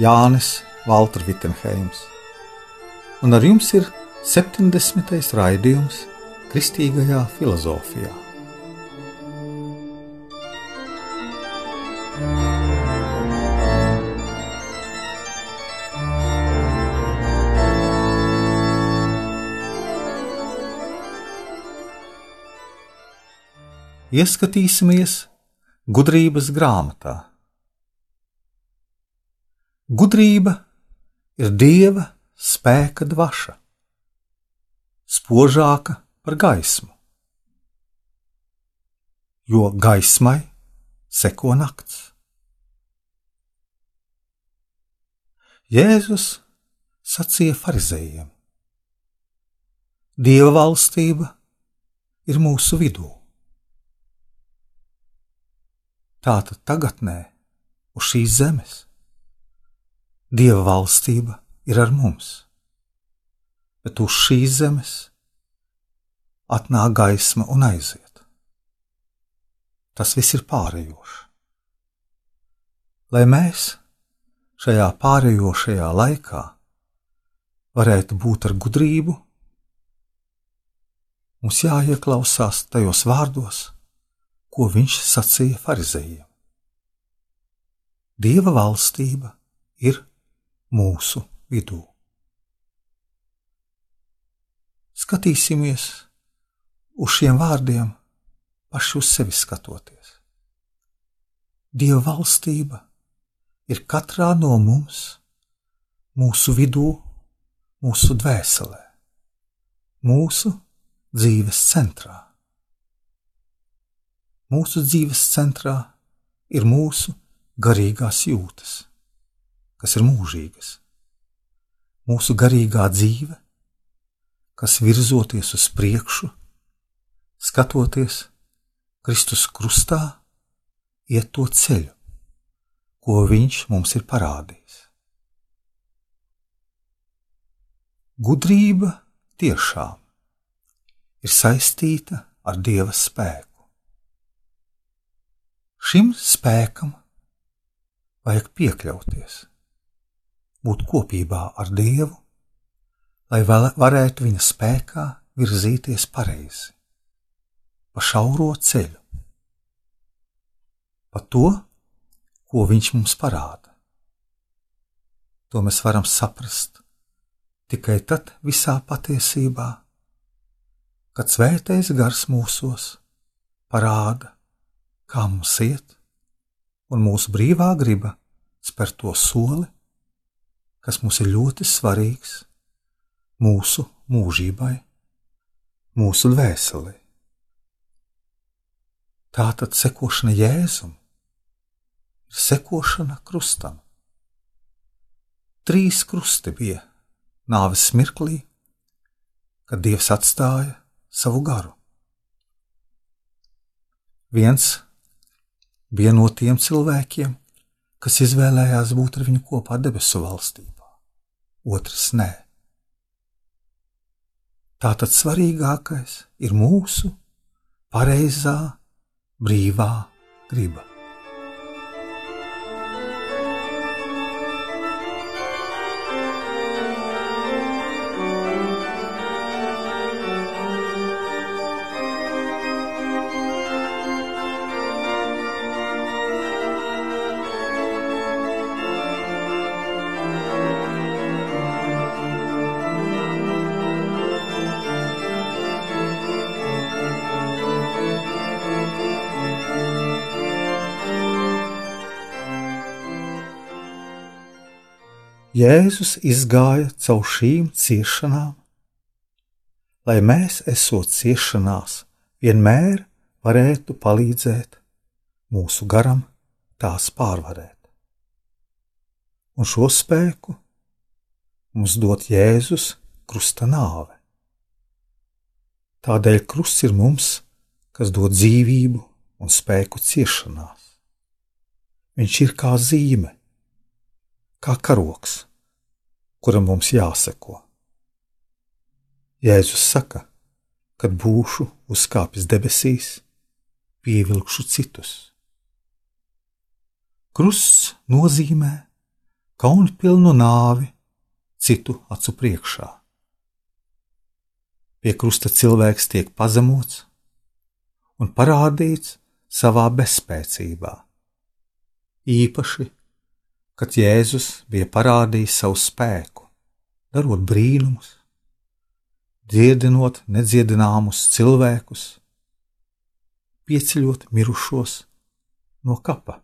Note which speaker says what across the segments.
Speaker 1: Jānis Valtra Vitsenheims, un ar jums ir 70. raidījums Kristīgajā filozofijā. Ieskatīsimies gudrības grāmatā. Gudrība ir dieva spēka dvaša, spožāka par gaismu, jo gaismai seko nakts. Jēzus sacīja farizējiem: Dieva valstība ir mūsu vidū. Tātad tagadnē uz šīs zemes Dieva valstība ir ar mums, bet uz šīs zemes atnāk gaisma un aiziet. Tas viss ir pārējošs. Lai mēs šajā pārējošajā laikā varētu būt ar gudrību, mums jāieklausās tajos vārdos, ko viņš sacīja farizējiem. Dieva valstība ir mūsu vidū. Skatīsimies uz šiem vārdiem, paši uz sevi skatoties. Dieva valstība ir katrā no mums, mūsu vidū, mūsu dvēselē, mūsu dzīves centrā. Mūsu dzīves centrā ir mūsu garīgās jūtas kas ir mūžīgas. Mūsu garīgā dzīve, kas virzoties uz priekšu, skatoties Kristus krustā, iet to ceļu, ko Viņš mums ir parādījis. Gudrība tiešām ir saistīta ar Dieva spēku. Šim spēkam vajag piekļauties būt kopībā ar Dievu, lai varētu viņa spēkā virzīties pareizi, pa šauro ceļu, pa to, ko viņš mums parāda. To mēs varam saprast tikai tad visā patiesībā, kad svētais gars mūsos parāda, kā mums iet, un mūsu brīvā griba spēr to soli, kas mums ir ļoti svarīgs mūsu mūžībai, mūsu dvēselē. Tā tad sekošana Jēzum ir sekošana krustam. Trīs krusti bija nāves mirklī, kad Dievs atstāja savu garu. Viens bija no tiem cilvēkiem, kas izvēlējās būt ar viņu kopā debesu valstībā, otrs nē. Tātad svarīgākais ir mūsu pareizā, brīvā griba. Jēzus izgāja caur šīm ciešanām, lai mēs, esot ciešanās, vienmēr varētu palīdzēt mūsu garam tās pārvarēt. un šo spēku mums dod Jēzus krusta nāve. Tādēļ krusts ir mums, kas dod dzīvību un spēku ciešanās. Viņš ir kā zīme, kā karoks, kuram mums jāseko. Jēzus saka, kad būšu uzkāpis debesīs, pievilkšu citus. Krusts nozīmē kaunpilnu nāvi citu acu priekšā. Pie krusta cilvēks tiek pazemots un parādīts savā bezspēcībā. Īpaši, kad Jēzus bija parādījis savu spēku, darot brīnumus, dziedinot nedziedināmus cilvēkus, pieceļot mirušos no kapa.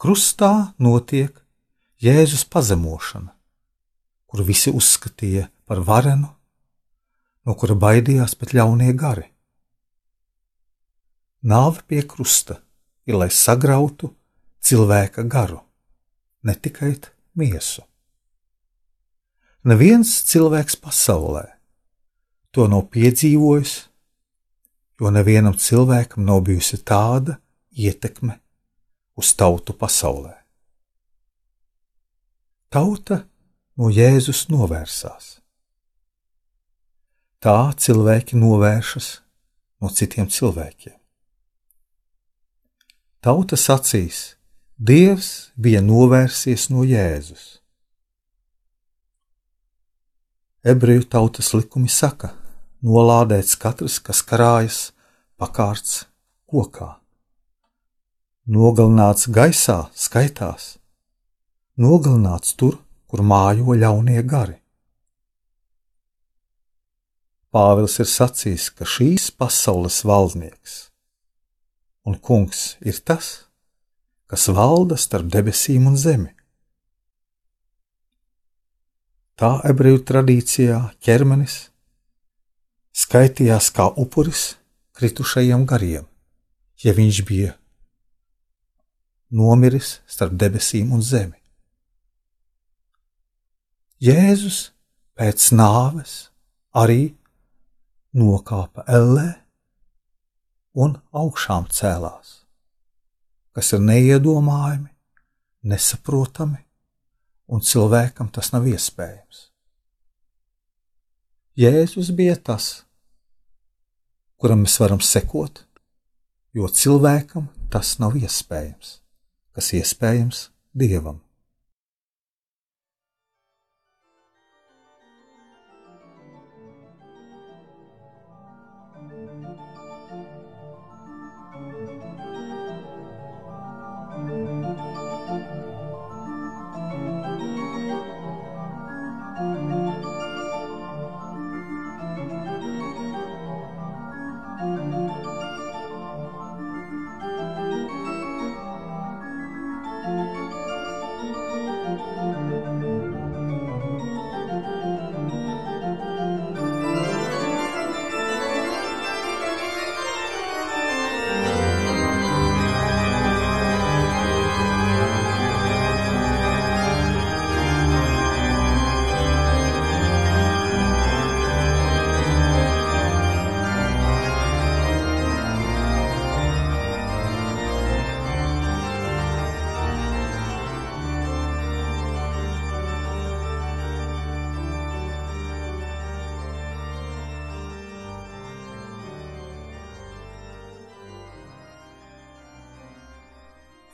Speaker 1: Krustā notiek Jēzus pazemošana, kuru visi uzskatīja par varenu, no kura baidījās pat ļaunie gari. Nāve pie krusta ir, lai sagrautu cilvēka garu, ne tikai miesu. Neviens cilvēks pasaulē to nav piedzīvojis, jo nevienam cilvēkam nav bijusi tāda ietekme uz tautu pasaulē. Tauta no Jēzus novērsās. Tā cilvēki novēršas no citiem cilvēkiem. Tauta sacīs, Dievs bija novērsies no Jēzus. Ebreju tautas likumi saka, nolādēts katrs, kas karājas pakārts kokā nogalināts gaisā skaitās, nogalināts tur, kur mājo ļaunie gari. Pāvils ir sacījis, ka šīs pasaules valdnieks un kungs ir tas, kas valda starp debesīm un zemi. Tā ebreju tradīcijā ķermenis skaitījās kā upuris kritušajiem gariem, ja viņš bija nomiris starp debesīm un zemi. Jēzus pēc nāves arī nokāpa ellē un augšām cēlās, kas ir neiedomājami, nesaprotami, un cilvēkam tas nav iespējams. Jēzus bija tas, kuram mēs varam sekot, jo cilvēkam tas nav iespējams kas iespējams dievam.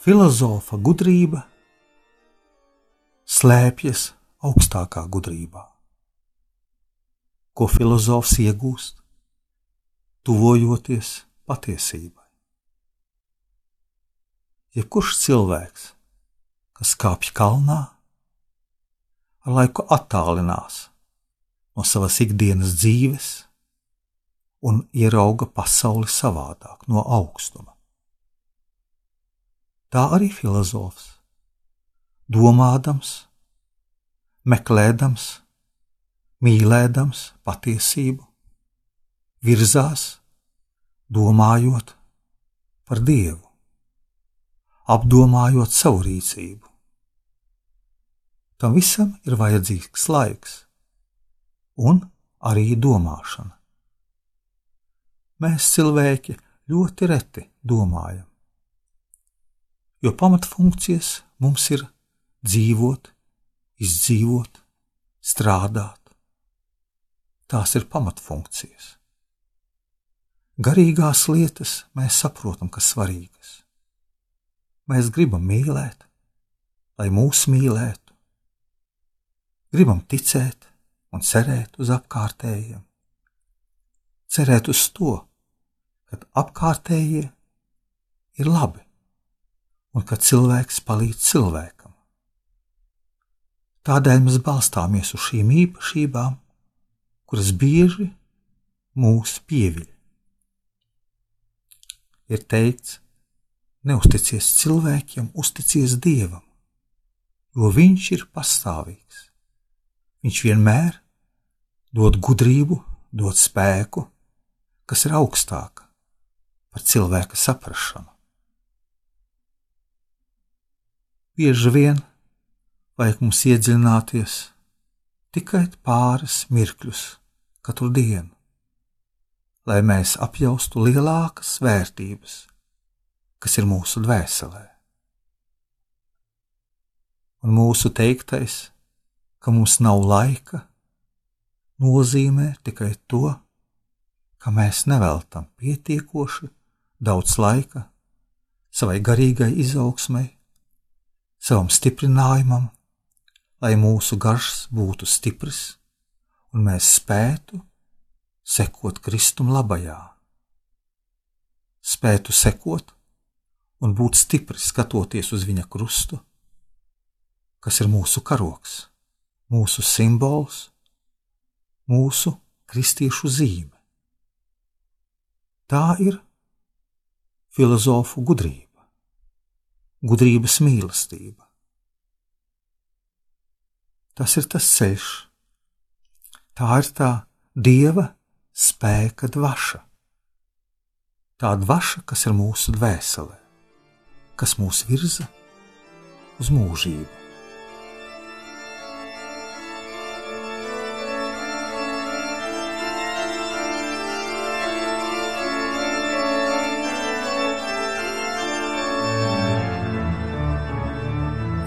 Speaker 1: Filozofa gudrība slēpjas augstākā gudrībā. Ko filozofs iegūst, tuvojoties patiesībai? Jebkurš cilvēks, kas kāpj kalnā, ar laiku attālinās no savas ikdienas dzīves un ierauga pasauli savādāk, no augstuma tā arī filozofs. Domādams, meklējams, mīlēdams patiesību, virzās, domājot par Dievu, apdomājot savu rīcību. Tam visam ir vajadzīgs laiks un arī domāšana. Mēs cilvēki ļoti reti domājam, jo pamatfunkcijas mums ir dzīvot, izdzīvot, strādāt. Tās ir pamatfunkcijas. Garīgās lietas mēs saprotam, kas svarīgas. Mēs gribam mīlēt, lai mūs mīlētu. Gribam ticēt un cerēt uz apkārtējiem. Cerēt uz to, ka apkārtējie ir labi un ka cilvēks palīdz cilvēkam. Tādēļ mēs balstāmies uz šīm īpašībām, kuras bieži mūs pieviļ. Ir teikts, Neusticies cilvēkiem, uzticies Dievam, jo Viņš ir pastāvīgs. Viņš vienmēr dod gudrību, dod spēku, kas ir augstāka par cilvēka saprāšanu. Bieži vien vajag mums iedziļināties tikai pāris mirkļus katru dienu, lai mēs apjaustu lielākas vērtības kas ir mūsu dvēselē. Un mūsu teiktais, ka mums nav laika, nozīmē tikai to, ka mēs neveltam pietiekoši daudz laika savai garīgai izaugsmai, savam stiprinājumam, lai mūsu garš būtu stiprs un mēs spētu sekot Kristum labajā, spētu sekot un būt stipri skatoties uz viņa krustu, kas ir mūsu karoks, mūsu simbols, mūsu kristiešu zīme. Tā ir filozofu gudrība, gudrības mīlestība. Tas ir tas ceļš, tā ir tā dieva spēka dvaša, tā dvaša, kas ir mūsu dvēselē kas mūs virza uz mūžību.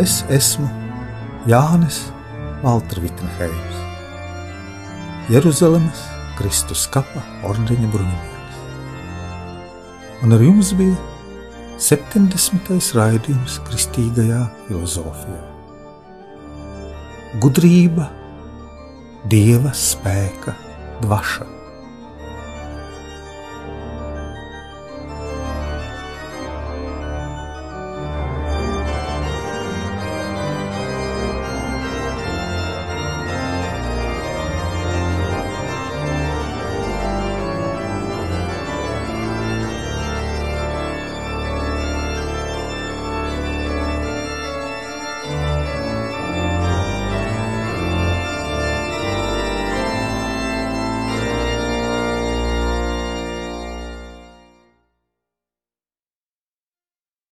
Speaker 1: Es esmu Jānis Valtra Vitsenheims, Jeruzalemes Kristus kapa ordeņa bruņinieks. Un ar jums bija 70. raidījums Kristīgajā filozofijā. Gudrība, dieva spēka, dvaša.